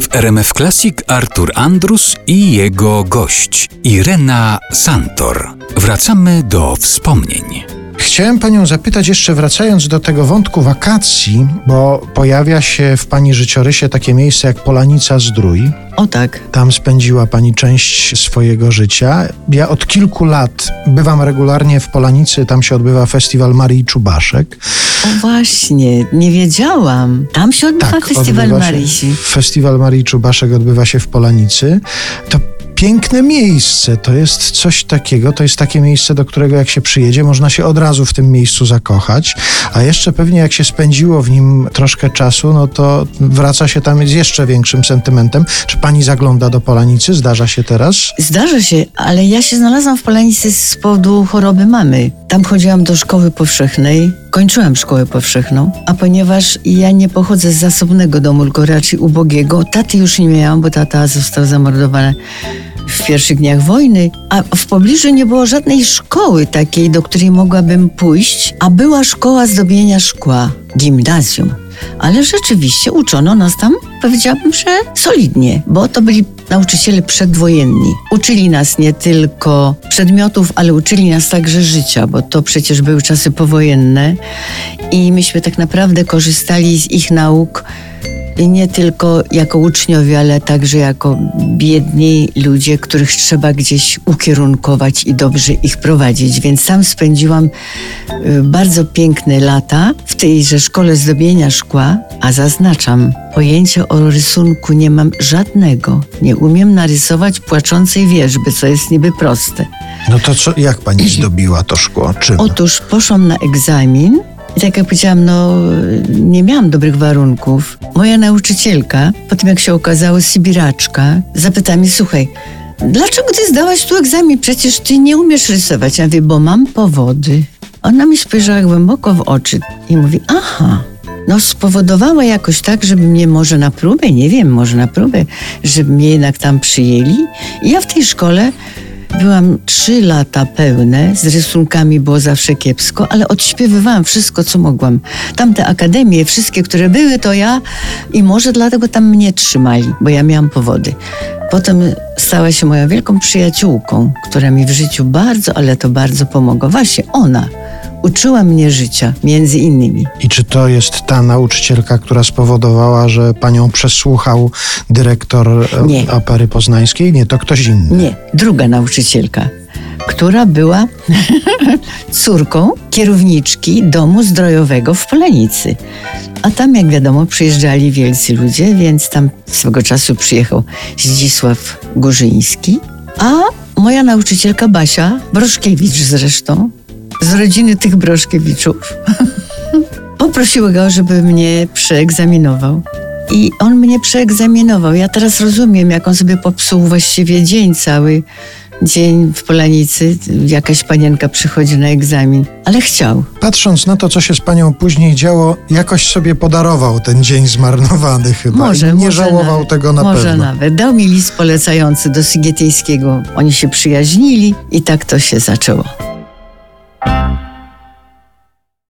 W RMF Classic Artur Andrus i jego gość Irena Santor. Wracamy do wspomnień. Chciałem panią zapytać, jeszcze wracając do tego wątku wakacji, bo pojawia się w pani życiorysie takie miejsce jak Polanica Zdrój. O tak. Tam spędziła pani część swojego życia. Ja od kilku lat bywam regularnie w Polanicy, tam się odbywa festiwal Marii Czubaszek. O właśnie, nie wiedziałam. Tam się odbywa festiwal odbywa Marysi. Festiwal Marii Czubaszek odbywa się w Polanicy. To piękne miejsce, to jest coś takiego, to jest takie miejsce, do którego jak się przyjedzie, można się od razu w tym miejscu zakochać, a jeszcze pewnie jak się spędziło w nim troszkę czasu, no to wraca się tam z jeszcze większym sentymentem. Czy pani zagląda do Polanicy? Zdarza się teraz? Zdarza się, ale ja się znalazłam w Polanicy z powodu choroby mamy. Tam chodziłam do szkoły powszechnej, kończyłam szkołę powszechną, a ponieważ ja nie pochodzę z zasobnego domu, tylko raczej ubogiego, taty już nie miałam, bo tata został zamordowany w pierwszych dniach wojny, a w pobliżu nie było żadnej szkoły takiej, do której mogłabym pójść, a była szkoła zdobienia szkła, gimnazjum. Ale rzeczywiście uczono nas tam, powiedziałabym, że solidnie, bo to byli nauczyciele przedwojenni. Uczyli nas nie tylko przedmiotów, ale uczyli nas także życia, bo to przecież były czasy powojenne i myśmy tak naprawdę korzystali z ich nauk i nie tylko jako uczniowie, ale także jako biedni ludzie, których trzeba gdzieś ukierunkować i dobrze ich prowadzić. Więc tam spędziłam y, bardzo piękne lata w tejże szkole zdobienia szkła, a zaznaczam, pojęcia o rysunku nie mam żadnego. Nie umiem narysować płaczącej wierzby, co jest niby proste. No to co, jak pani zdobiła to szkło? Czym? Otóż poszłam na egzamin i tak jak powiedziałam, no nie miałam dobrych warunków. Moja nauczycielka, po tym jak się okazało Sybiraczka, zapytała mnie, słuchaj, dlaczego ty zdałaś tu egzamin? Przecież ty nie umiesz rysować. Ja mówię, bo mam powody. Ona mi spojrzała głęboko w oczy i mówi, aha, no spowodowała jakoś tak, żeby mnie może na próbę, nie wiem, może na próbę, żeby mnie jednak tam przyjęli. I ja w tej szkole Byłam trzy lata pełne, z rysunkami było zawsze kiepsko, ale odśpiewywałam wszystko, co mogłam. Tamte akademie, wszystkie, które były, to ja i może dlatego tam mnie trzymali, bo ja miałam powody. Potem stała się moją wielką przyjaciółką, która mi w życiu bardzo, ale to bardzo pomogła. Właśnie ona uczyła mnie życia, między innymi. I czy to jest ta nauczycielka, która spowodowała, że panią przesłuchał dyrektor e, Nie. Opery Poznańskiej? Nie, to ktoś inny. Nie, druga nauczycielka, która była córką kierowniczki domu zdrojowego w Polenicy. A tam, jak wiadomo, przyjeżdżali wielcy ludzie, więc tam swego czasu przyjechał Zdzisław Górzyński, a moja nauczycielka Basia, Broszkiewicz zresztą, z rodziny tych Broszkiewiczów, poprosiła go, żeby mnie przeegzaminował. I on mnie przeegzaminował. Ja teraz rozumiem, jak on sobie popsuł właściwie dzień cały. Dzień w Polanicy, jakaś panienka przychodzi na egzamin, ale chciał. Patrząc na to, co się z panią później działo, jakoś sobie podarował ten dzień zmarnowany chyba. Może, I nie może żałował nawet, tego na może pewno. nawet. Dał mi list polecający do Sygietyjskiego. Oni się przyjaźnili i tak to się zaczęło.